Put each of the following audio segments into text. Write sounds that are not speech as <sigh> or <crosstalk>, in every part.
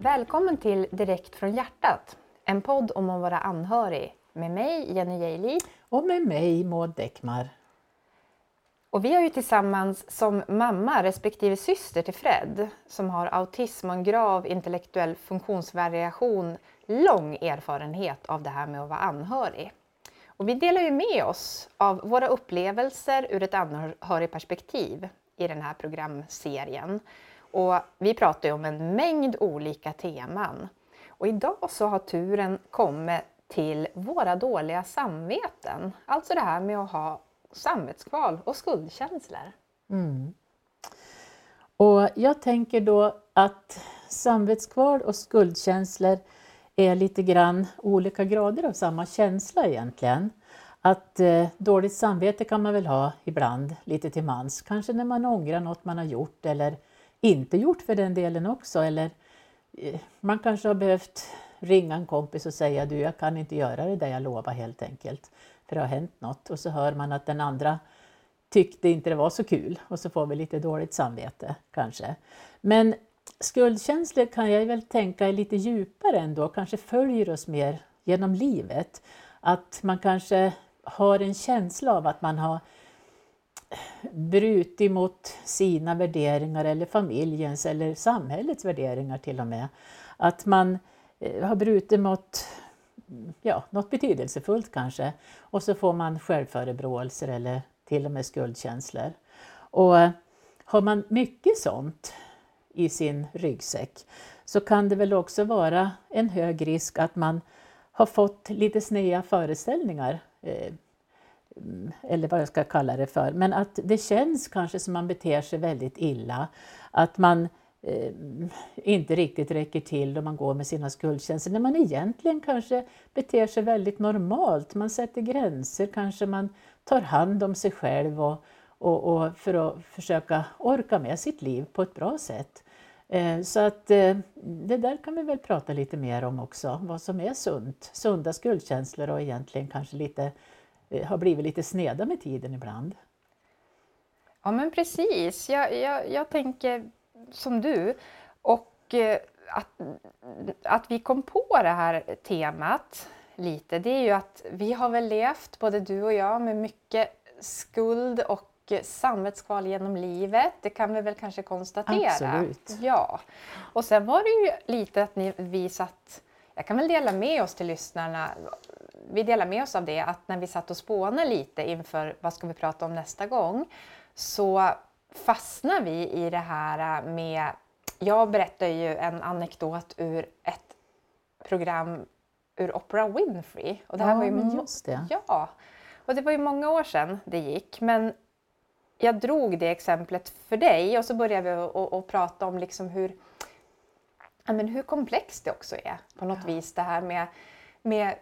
Välkommen till Direkt från hjärtat, en podd om att vara anhörig med mig Jenny Jaili. Och med mig Maud Däckmar. Och vi har ju tillsammans som mamma respektive syster till Fred som har autism och en grav intellektuell funktionsvariation lång erfarenhet av det här med att vara anhörig. Och vi delar ju med oss av våra upplevelser ur ett anhörigperspektiv i den här programserien. Och vi pratar ju om en mängd olika teman. Och idag så har turen kommit till våra dåliga samveten. Alltså det här med att ha samvetskval och skuldkänslor. Mm. Och jag tänker då att samvetskval och skuldkänslor är lite grann olika grader av samma känsla egentligen. Att eh, dåligt samvete kan man väl ha ibland, lite till mans. Kanske när man ångrar något man har gjort eller inte gjort för den delen också. Eller eh, man kanske har behövt ringa en kompis och säga du, jag kan inte göra det där jag lovar helt enkelt. För det har hänt något. Och så hör man att den andra tyckte inte det var så kul och så får vi lite dåligt samvete kanske. Men skuldkänslor kan jag väl tänka är lite djupare ändå, kanske följer oss mer genom livet. Att man kanske har en känsla av att man har brutit mot sina värderingar eller familjens eller samhällets värderingar till och med. Att man eh, har brutit mot ja, något betydelsefullt kanske och så får man självförebråelser eller till och med skuldkänslor. Och eh, har man mycket sånt i sin ryggsäck så kan det väl också vara en hög risk att man har fått lite sneda föreställningar eh, Eh, eller vad jag ska kalla det för, men att det känns kanske som man beter sig väldigt illa. Att man eh, inte riktigt räcker till och man går med sina skuldkänslor, när man egentligen kanske beter sig väldigt normalt. Man sätter gränser, kanske man tar hand om sig själv och, och, och för att försöka orka med sitt liv på ett bra sätt. Eh, så att eh, det där kan vi väl prata lite mer om också, vad som är sunt. Sunda skuldkänslor och egentligen kanske lite har blivit lite sneda med tiden ibland. Ja men precis, jag, jag, jag tänker som du. Och eh, att, att vi kom på det här temat lite, det är ju att vi har väl levt, både du och jag, med mycket skuld och samvetskval genom livet. Det kan vi väl kanske konstatera. Absolut. Ja. Och sen var det ju lite att ni, vi satt, jag kan väl dela med oss till lyssnarna vi delar med oss av det att när vi satt och spånade lite inför vad ska vi prata om nästa gång så fastnar vi i det här med, jag berättar ju en anekdot ur ett program ur Oprah Winfrey. Och det här ja, var ju men just det. Ja, och det var ju många år sedan det gick men jag drog det exemplet för dig och så började vi att prata om liksom hur, ja, men hur komplext det också är på något ja. vis det här med, med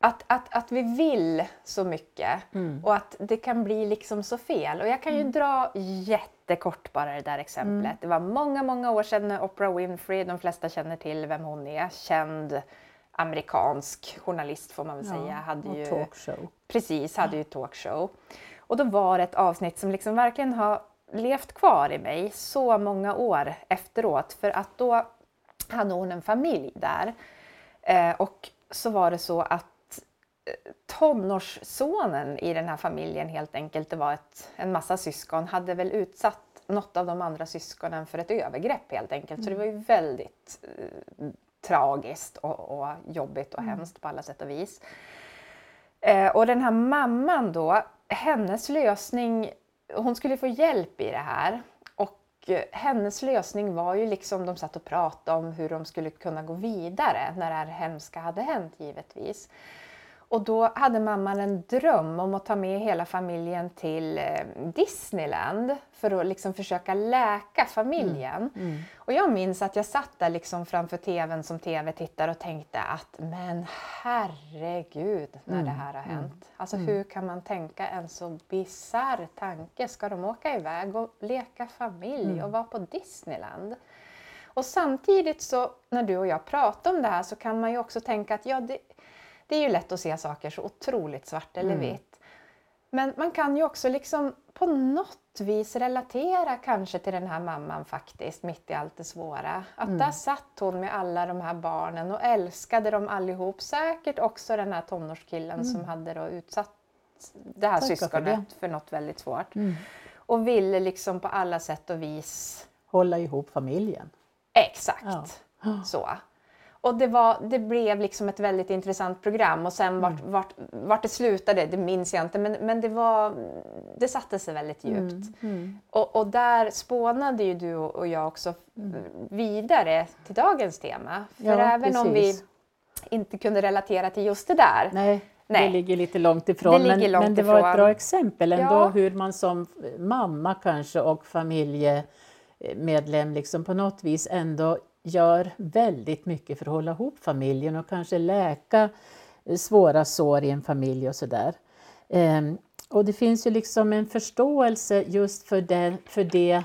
att, att, att vi vill så mycket mm. och att det kan bli liksom så fel. Och jag kan ju mm. dra jättekort bara det där exemplet. Mm. Det var många, många år sedan Oprah Winfrey, de flesta känner till vem hon är, känd amerikansk journalist får man väl säga. Hade ju, talkshow. Precis, hade ju talkshow. Och då var det ett avsnitt som liksom verkligen har levt kvar i mig så många år efteråt. För att då hade hon en familj där. Eh, och så var det så att tonårssonen i den här familjen helt enkelt, det var ett, en massa syskon, hade väl utsatt något av de andra syskonen för ett övergrepp helt enkelt. Så det var ju väldigt eh, tragiskt och, och, jobbigt och mm. hemskt på alla sätt och vis. Eh, och den här mamman då, hennes lösning, hon skulle få hjälp i det här. Och eh, hennes lösning var ju liksom, de satt och pratade om hur de skulle kunna gå vidare när det här hemska hade hänt givetvis. Och då hade mamman en dröm om att ta med hela familjen till eh, Disneyland för att liksom försöka läka familjen. Mm. Mm. Och jag minns att jag satt där liksom framför tvn som tv-tittare och tänkte att men herregud när mm. det här har mm. hänt. Alltså mm. hur kan man tänka en så bisarr tanke? Ska de åka iväg och leka familj mm. och vara på Disneyland? Och samtidigt så när du och jag pratar om det här så kan man ju också tänka att ja, det, det är ju lätt att se saker så otroligt svart eller mm. vitt. Men man kan ju också liksom på något vis relatera kanske till den här mamman faktiskt, mitt i allt det svåra. Att Mm. där satt hon med alla de här barnen och älskade dem allihop. Säkert också den här tonårskillen som hade då utsatt det här för syskonet för, något väldigt svårt. Mm. Och ville liksom på alla sätt och vis Hålla ihop familjen. Exakt Ja. så. Och det, var, det blev liksom ett väldigt intressant program och sen vart, Mm. vart, vart det slutade, det minns jag inte, men, men det, var, det satte sig väldigt djupt. Mm. Och, och där spånade ju du och jag också vidare till dagens tema. För Ja, även om vi precis. inte kunde relatera till just det där, Nej, Nej. det ligger lite långt ifrån. Det men, långt men det var ett ifrån. bra exempel ändå Ja. hur man som mamma kanske och familjemedlem liksom på något vis ändå gör väldigt mycket för att hålla ihop familjen och kanske läka eh, svåra sår i en familj och sådär. Ehm, och det finns ju liksom en förståelse just för det, för det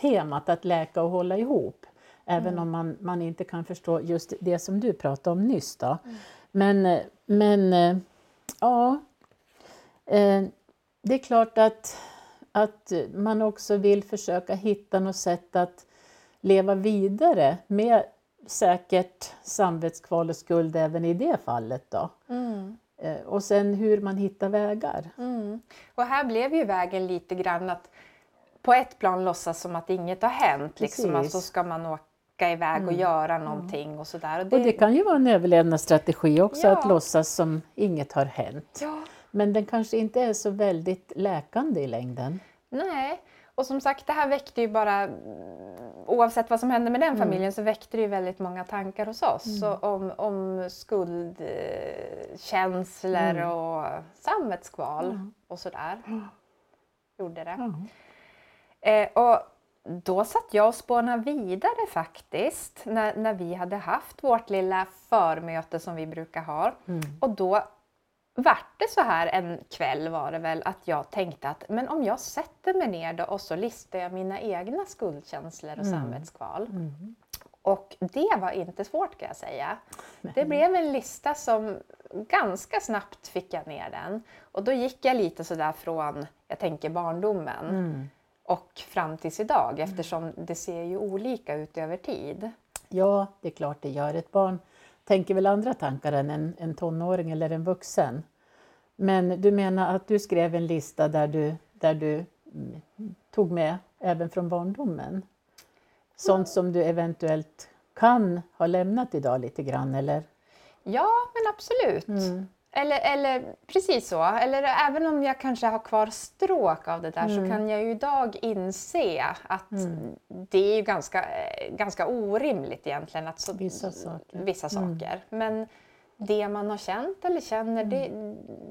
temat att läka och hålla ihop. Även om man, man inte kan förstå just det som du pratade om nyss. Då. Men, eh, men eh, ja, det är klart att, att man också vill försöka hitta något sätt att leva vidare med säkert samvetskval och skuld även i det fallet. Då. Eh, Och sen hur man hittar vägar. Mm. Och här blev ju vägen lite grann att på ett plan låtsas som att inget har hänt. Liksom, Precis. alltså ska man åka iväg och göra någonting och sådär. Och Och det kan ju vara en överlevnadsstrategi också Ja. att låtsas som inget har hänt. ja, Men den kanske inte är så väldigt läkande i längden. nej. Och som sagt, det här väckte ju bara, mm, oavsett vad som hände med den familjen, så väckte det ju väldigt många tankar hos oss så om, om skuldkänslor och samvetskval och sådär. Gjorde det. Eh, och då satt jag och spånade vidare faktiskt när, när vi hade haft vårt lilla förmöte som vi brukar ha. Och då vart det så här en kväll var det väl att jag tänkte att men om jag sätter mig ner då och så listar jag mina egna skuldkänslor och samvetskval. Och det var inte svårt kan jag säga. Det blev en lista som ganska snabbt fick jag ner den. Och då gick jag lite sådär från, jag tänker barndomen och fram tills idag eftersom det ser ju olika ut över tid. Ja, det är klart det gör. Ett barn tänker väl andra tankar än en, en tonåring eller en vuxen. Men du menar att du skrev en lista där du, där du mm, tog med även från barndomen? Sånt som du eventuellt kan ha lämnat idag lite grann eller? Ja, men absolut. Eller, eller precis så. Eller även om jag kanske har kvar stråk av det där Mm. så kan jag ju idag inse att det är ganska, eh, ganska orimligt egentligen. Att så, Vissa saker. Vissa saker. Men det man har känt eller känner, det,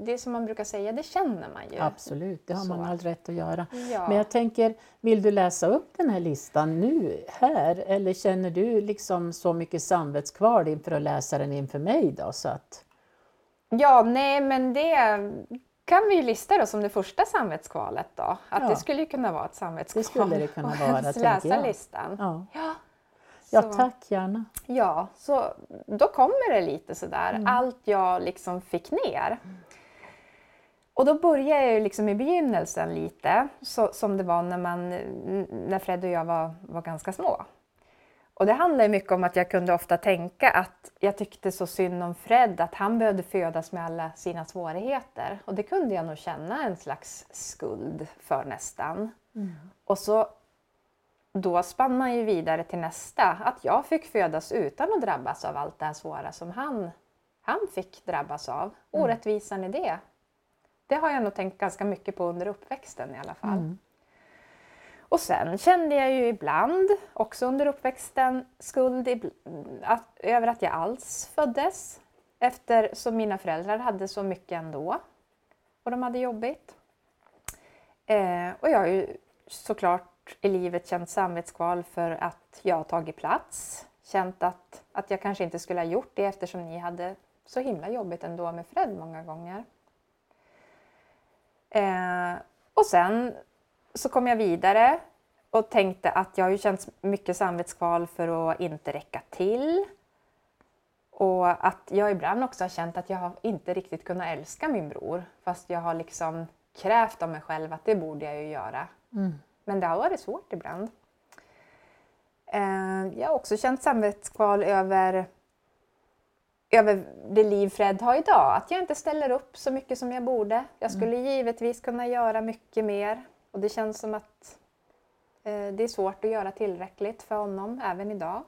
det som man brukar säga, det känner man ju. Absolut, det har man Så. all rätt att göra. Ja. Men jag tänker, vill du läsa upp den här listan nu, här? Eller känner du liksom så mycket samvetskval inför att läsa den inför mig då? Så att, Ja, nej men det kan vi ju lista då som det första samvetskvalet då. Att Ja. det skulle ju kunna vara ett samvetskval. Det skulle det kunna vara, <laughs> tänker läsa jag. listan. ja. Ja. ja, tack gärna. Ja, så då kommer det lite sådär, Mm. allt jag liksom fick ner. Och då börjar jag liksom i begynnelsen lite, så, som det var när, man, när Fred och jag var, var ganska små. Och det handlar mycket om att jag kunde ofta tänka att jag tyckte så synd om Fred, att han behövde födas med alla sina svårigheter. Och det kunde jag nog känna en slags skuld för nästan. Och så då spann man ju vidare till nästa, att jag fick födas utan att drabbas av allt det här svåra som han, han fick drabbas av. Orättvisan i det. Det har jag nog tänkt ganska mycket på under uppväxten i alla fall. Och sen kände jag ju ibland, också under uppväxten, skuld att, över att jag alls föddes. Eftersom mina föräldrar hade så mycket ändå. Och de hade jobbigt. Eh, och jag har ju såklart i livet känt samvetskval för att jag har tagit plats. Känt att, att jag kanske inte skulle ha gjort det eftersom ni hade så himla jobbigt ändå med Fred många gånger. Eh, och sen så kom jag vidare och tänkte att jag har ju känt mycket samvetskval för att inte räcka till. Och att jag ibland också har känt att jag har inte riktigt kunnat älska min bror. Fast jag har liksom krävt av mig själv att det borde jag ju göra. Mm. Men det har varit svårt ibland. Eh, jag har också känt samvetskval över, över det liv Fred har idag. Att jag inte ställer upp så mycket som jag borde. Jag skulle givetvis kunna göra mycket mer. Och det känns som att eh, det är svårt att göra tillräckligt för honom även idag.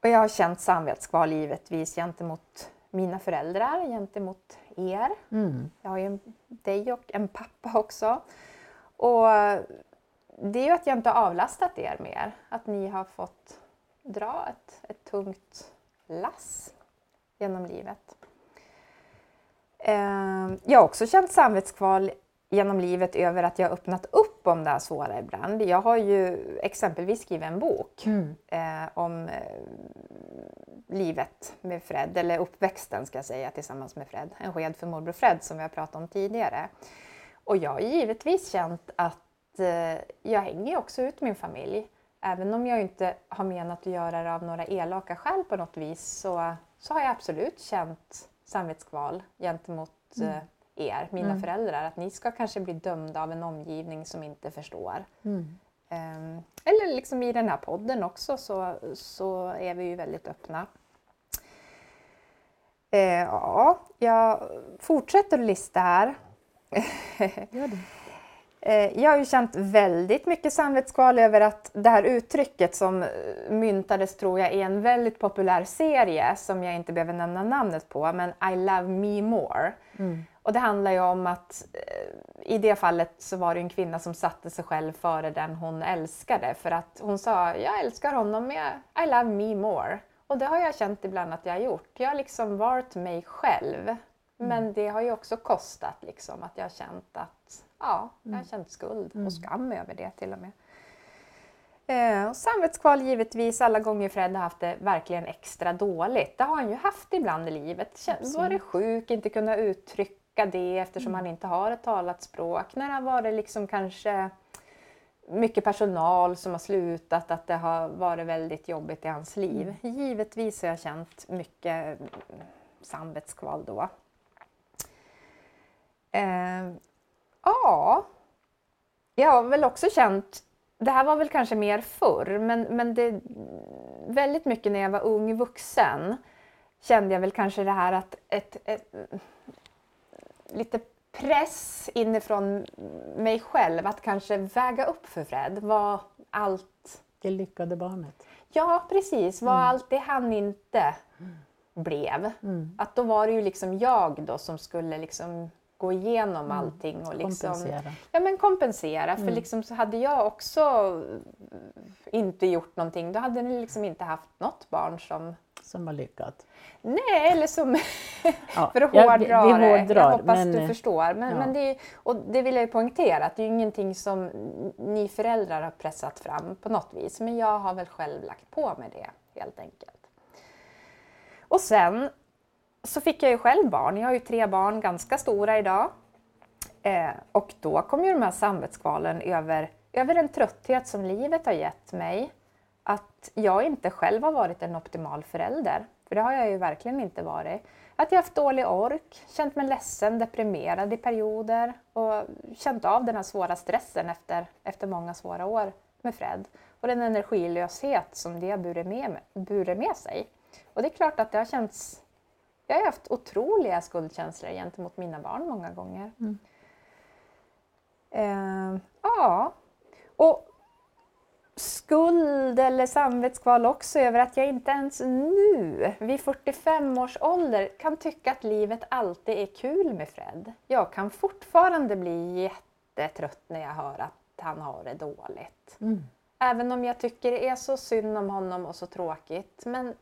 Och jag har känt samvetskval givetvis gentemot mina föräldrar, gentemot er. Mm. Jag har ju en, dig och en pappa också. Och det är ju att jag inte har avlastat er mer. Att ni har fått dra ett, ett tungt lass genom livet. Eh, jag har också känt samvetskval genom livet över att jag har öppnat upp om det här svåra ibland. Jag har ju exempelvis skrivit en bok Mm. eh, om eh, livet med Fred, eller uppväxten ska jag säga tillsammans med Fred. En sked för morbror Fred som vi har pratat om tidigare. Och jag har givetvis känt att eh, jag hänger också ut min familj. Även om jag inte har menat att göra det av några elaka skäl på något vis så, så har jag absolut känt samvetskval gentemot eh, er, mina Mm. föräldrar. Att ni ska kanske bli dömda av en omgivning som inte förstår. Mm. Ehm, Eller liksom i den här podden också så, så är vi ju väldigt öppna. Eh, ja, jag fortsätter att lista här. Gör det. Eh, Jag har ju känt väldigt mycket samvetskval över att det här uttrycket som eh, myntades tror jag i en väldigt populär serie som jag inte behöver nämna namnet på, men I love me more. Mm. Och det handlar ju om att eh, i det fallet så var det en kvinna som satte sig själv före den hon älskade för att hon sa jag älskar honom jag- I love me more. Och det har jag känt ibland att jag har gjort. Jag har liksom varit mig själv. Men det har ju också kostat liksom att jag har känt att ja, jag har känt skuld och skam över det till och med. Eh, och samvetskval givetvis alla gånger Fred har haft det verkligen extra dåligt. Det har han ju haft ibland i livet. Varit sjuk, inte kunnat uttrycka det eftersom han inte har ett talat språk. När det har varit liksom kanske mycket personal som har slutat, att det har varit väldigt jobbigt i hans liv. Givetvis har jag känt mycket mm, samvetskval då. Eh, ja, jag har väl också känt, det här var väl kanske mer förr, men, men det, väldigt mycket när jag var ung vuxen kände jag väl kanske det här att ett, ett, lite press inifrån mig själv att kanske väga upp för Fred. Vad allt, Det lyckade barnet. ja precis, vad allt det han inte blev. Mm. Att då var det ju liksom jag då som skulle liksom gå igenom allting och liksom Kompensera. Ja men kompensera, för liksom så hade jag också inte gjort någonting, då hade ni liksom inte haft något barn som Som var lyckat. Nej, eller som... <laughs> Ja, för att ja, vi- hårdra vi det. hårdrar, jag hoppas men, du eh, förstår. Men, ja. men det, är, och det vill jag ju poängtera, att det är ju ingenting som ni föräldrar har pressat fram på något vis. Men jag har väl själv lagt på med det, helt enkelt. Och sen så fick jag ju själv barn. Jag har ju tre barn, ganska stora idag. Eh, och då kom ju de här samvetskvalen över, över en trötthet som livet har gett mig. Att jag inte själv har varit en optimal förälder. För det har jag ju verkligen inte varit. Att jag haft dålig ork, känt mig ledsen, deprimerad i perioder och känt av den här svåra stressen efter, efter många svåra år med Fred. Och den energilöshet som det har burit med, burit med sig. Och det är klart att det har känts... Jag har haft otroliga skuldkänslor gentemot mina barn många gånger. Eh, ja, och skuld eller samvetskval också över att jag inte ens nu, vid 45 års ålder, kan tycka att livet alltid är kul med Fred. Jag kan fortfarande bli jättetrött när jag hör att han har det dåligt. Mm. Även om jag tycker det är så synd om honom och så tråkigt. Men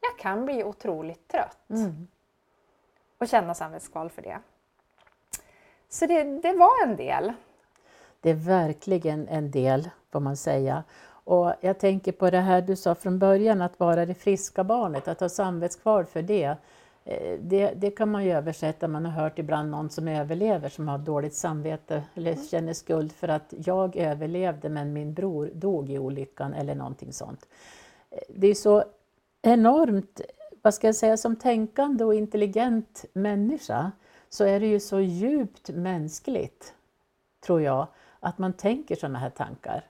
jag kan bli otroligt trött Mm. och känna samvetskval för det. Så det, det var en del. Det är verkligen en del, får man säga. Och jag tänker på det här du sa från början, att vara det friska barnet, att ha samvetskval för det. Eh, Det, det kan man ju översätta, man har hört ibland någon som överlever som har dåligt samvete eller känner skuld för att jag överlevde men min bror dog i olyckan eller någonting sånt. Eh, Det är så enormt, vad ska jag säga, som tänkande och intelligent människa så är det ju så djupt mänskligt, tror jag, att man tänker sådana här tankar.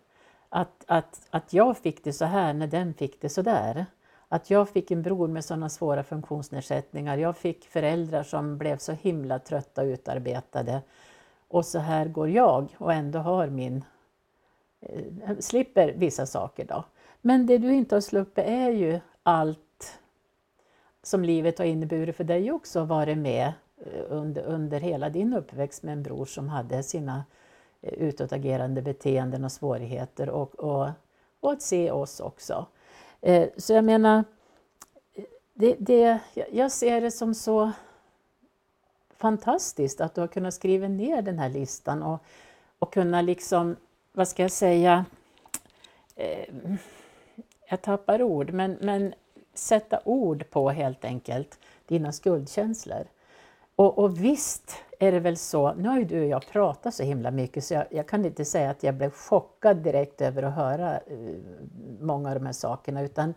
Att, att, att jag fick det så här när den fick det så där. Att jag fick en bror med sådana svåra funktionsnedsättningar. Jag fick föräldrar som blev så himla trötta och utarbetade. Och så här går jag och ändå har min... Eh, slipper vissa saker då. Men det du inte har sluppit är ju allt som livet har inneburit för dig också, varit med eh, under, under hela din uppväxt med en bror som hade sina eh, utåtagerande beteenden och svårigheter och, och, och att se oss också. Eh, så jag menar, det, det, jag ser det som så fantastiskt att du har kunnat skriva ner den här listan och, och kunna liksom, vad ska jag säga, eh, jag tappar ord, men, men sätta ord på helt enkelt dina skuldkänslor. Och, och visst är det väl så, nu har ju du och jag pratat så himla mycket så jag, jag, kan inte säga att jag blev chockad direkt över att höra uh, många av de här sakerna utan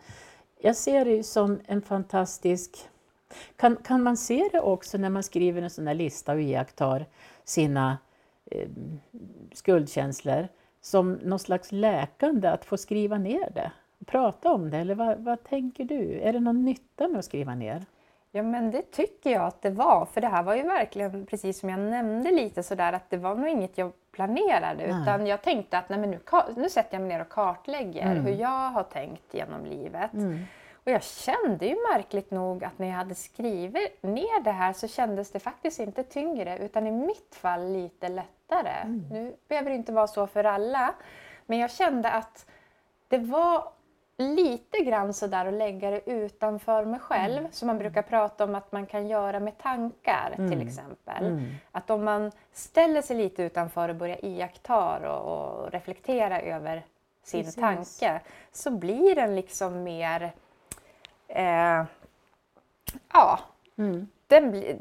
jag ser det ju som en fantastisk... Kan, kan man se det också när man skriver en sån här lista och iakttar sina uh, skuldkänslor som någon slags läkande att få skriva ner det? Prata om det eller vad, vad tänker du? Är det någon nytta med att skriva ner? Ja men det tycker jag att det var, för det här var ju verkligen precis som jag nämnde lite sådär att det var nog inget jag planerade nej. utan jag tänkte att nej, men nu, nu sätter jag mig ner och kartlägger mm. hur jag har tänkt genom livet. Mm. Och jag kände ju märkligt nog att när jag hade skrivit ner det här så kändes det faktiskt inte tyngre utan i mitt fall lite lättare. Mm. Nu behöver det inte vara så för alla men jag kände att det var lite grann sådär att lägga det utanför mig själv, mm. som man brukar prata om att man kan göra med tankar mm. till exempel. Mm. Att om man ställer sig lite utanför och börjar iaktta och, och reflektera över sin Precis. tanke så blir den liksom mer... Eh, ja, mm. den blir...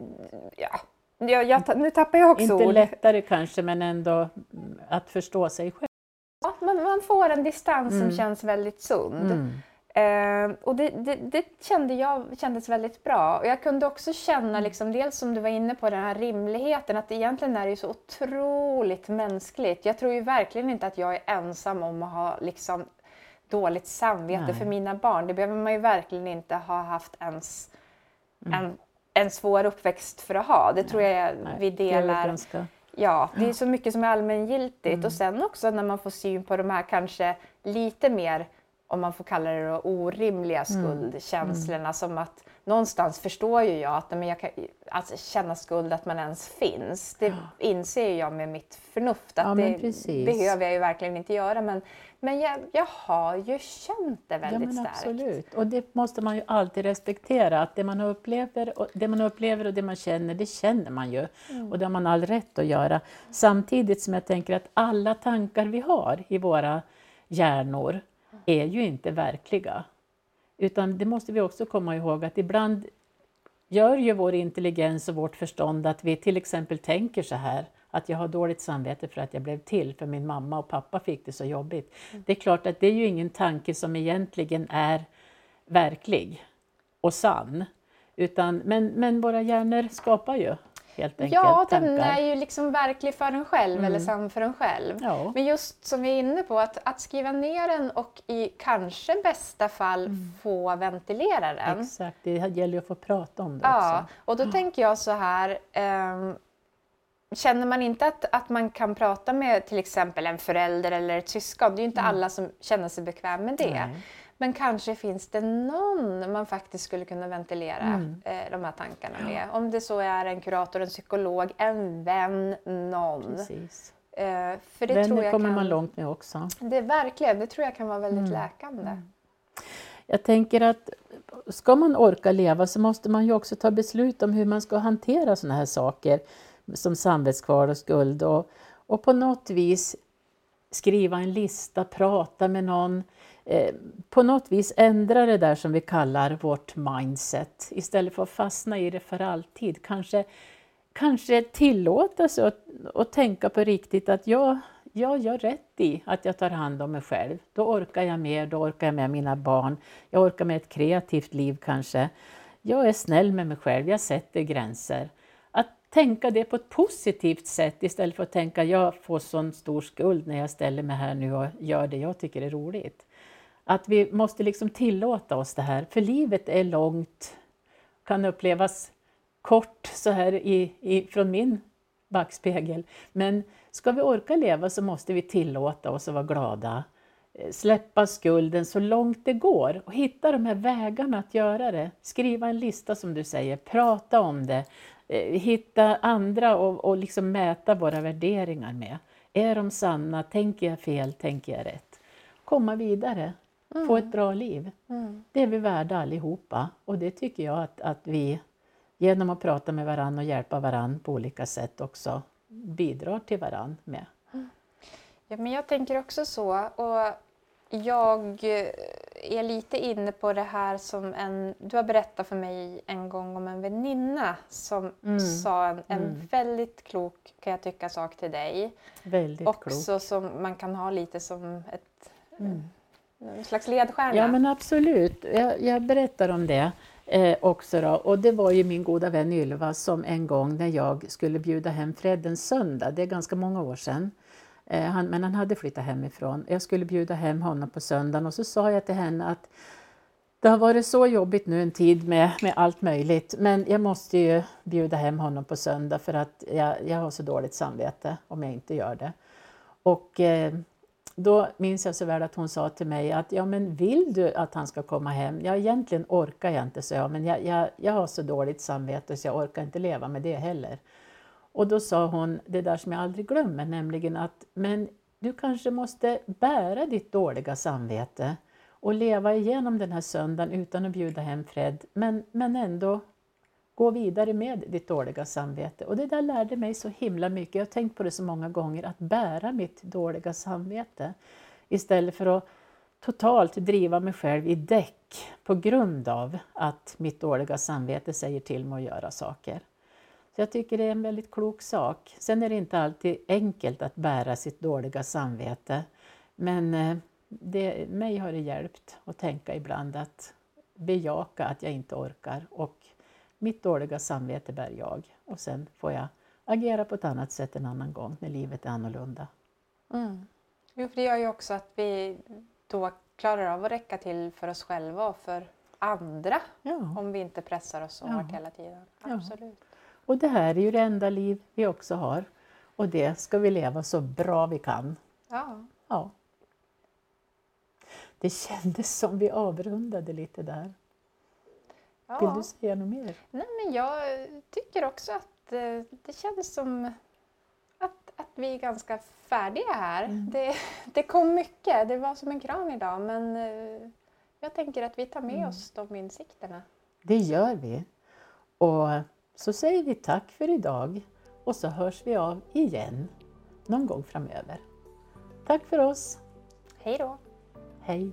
Ja, jag, jag, nu tappar jag också Inte ord. lättare kanske, men ändå att förstå sig själv. Man, man får en distans mm. som känns väldigt sund. Mm. Eh, och det, det, det, kände jag kändes väldigt bra. Och jag kunde också känna, mm. liksom, dels som du var inne på, den här rimligheten, att egentligen är det så otroligt mänskligt. Jag tror ju verkligen inte att jag är ensam om att ha liksom, dåligt samvete Nej. för mina barn. Det behöver man ju verkligen inte ha haft ens mm. en, en svår uppväxt för att ha. Det tror jag Nej. vi delar. Ja, det är så mycket som är allmängiltigt mm. och sen också när man får syn på de här kanske lite mer, om man får kalla det då, orimliga mm. skuldkänslorna mm. som att någonstans förstår ju jag att men jag kan, alltså, känna skuld, att man ens finns. Det inser jag med mitt förnuft att ja, det behöver jag ju verkligen inte göra. Men, men jag, jag har ju känt det väldigt ja, starkt. Absolut, och det måste man ju alltid respektera. Att det man upplever och det man, upplever och det man känner, det känner man ju. Mm. Och det har man all rätt att göra. Samtidigt som jag tänker att alla tankar vi har i våra hjärnor är ju inte verkliga. Utan det måste vi också komma ihåg att ibland gör ju vår intelligens och vårt förstånd att vi till exempel tänker så här att jag har dåligt samvete för att jag blev till, för min mamma och pappa fick det så jobbigt. Mm. Det är klart att det är ju ingen tanke som egentligen är verklig och sann. Utan, men, men våra hjärnor skapar ju helt enkelt Ja, den är ju liksom verklig för en själv mm. eller sann för en själv. Ja. Men just som vi är inne på, att, att skriva ner den och i kanske bästa fall mm. få ventilera den. Exakt, det gäller ju att få prata om det ja, också. Och då tänker jag så här, um, Känner man inte att, att man kan prata med till exempel en förälder eller ett syskon, det är ju inte mm. alla som känner sig bekväm med det. Nej. Men kanske finns det någon man faktiskt skulle kunna ventilera mm. eh, de här tankarna med. Om det så är en kurator, en psykolog, en vän, någon. Precis. Eh, för det Vänner tror jag kommer kan, man långt med också. Det verkligen, det tror jag kan vara väldigt mm. läkande. Mm. Jag tänker att ska man orka leva så måste man ju också ta beslut om hur man ska hantera sådana här saker som samvetskval och skuld och, och på något vis skriva en lista, prata med någon, Eh, på något vis ändra det där som vi kallar vårt mindset istället för att fastna i det för alltid. Kanske, kanske tillåta sig att, att tänka på riktigt att jag, jag gör rätt i att jag tar hand om mig själv. Då orkar jag mer, då orkar jag med mina barn, jag orkar med ett kreativt liv kanske. Jag är snäll med mig själv, jag sätter gränser Att tänka det på ett positivt sätt istället för att tänka jag får sån stor skuld när jag ställer mig här nu och gör det jag tycker är roligt. Att vi måste liksom tillåta oss det här, för livet är långt, kan upplevas kort så här i, i, från min backspegel. Men ska vi orka leva så måste vi tillåta oss att vara glada, eh, släppa skulden så långt det går och hitta de här vägarna att göra det. Skriva en lista som du säger, prata om det, eh, hitta andra och, och liksom mäta våra värderingar med. Är de sanna? Tänker jag fel? Tänker jag rätt? Komma vidare, mm. få ett bra liv. Mm. Det är vi värda allihopa och det tycker jag att, att vi genom att prata med varandra och hjälpa varandra på olika sätt också bidrar till varandra med. Ja, men jag tänker också så. Och jag är lite inne på det här som en... Du har berättat för mig en gång om en väninna som mm. sa en, en mm. väldigt klok, kan jag tycka, sak till dig. Väldigt också klok. som man kan ha lite som ett, mm. Eh, en slags ledstjärna. Ja men absolut, jag, jag berättar om det eh, också. Då. Och det var ju min goda vän Ylva som en gång när jag skulle bjuda hem Fred en söndag, det är ganska många år sedan, eh, han, men han hade flyttat hemifrån. Jag skulle bjuda hem honom på söndagen och så sa jag till henne att det har varit så jobbigt nu en tid med, med allt möjligt, men jag måste ju bjuda hem honom på söndag för att jag, jag har så dåligt samvete om jag inte gör det. Och eh, då minns jag så väl att hon sa till mig att ja men vill du att han ska komma hem? Ja egentligen orkar jag inte, så jag, men jag, jag, jag har så dåligt samvete så jag orkar inte leva med det heller. Och då sa hon det där som jag aldrig glömmer, nämligen att men du kanske måste bära ditt dåliga samvete och leva igenom den här söndagen utan att bjuda hem Fred, men, men ändå gå vidare med ditt dåliga samvete. Och det där lärde mig så himla mycket. Jag har tänkt på det så många gånger, att bära mitt dåliga samvete istället för att totalt driva mig själv i däck på grund av att mitt dåliga samvete säger till mig att göra saker. Så Jag tycker det är en väldigt klok sak. Sen är det inte alltid enkelt att bära sitt dåliga samvete. Men eh, det, mig har det hjälpt att tänka ibland att bejaka att jag inte orkar och mitt dåliga samvete bär jag och sen får jag agera på ett annat sätt en annan gång när livet är annorlunda. Mm. Jo, för det gör ju också att vi då klarar av att räcka till för oss själva och för andra ja. om vi inte pressar oss så ja. hårt hela tiden. Absolut. Ja. Och det här är ju det enda liv vi också har och det ska vi leva så bra vi kan. Ja. ja. Det kändes som vi avrundade lite där. Ja. Vill du säga något mer? Nej, men jag tycker också att eh, det känns som att, att vi är ganska färdiga här. Mm. Det, <laughs> det kom mycket, det var som en kram idag men eh, jag tänker att vi tar med mm. oss de insikterna. Det gör vi. Och så säger vi tack för idag och så hörs vi av igen någon gång framöver. Tack för oss! Hej då! Hej!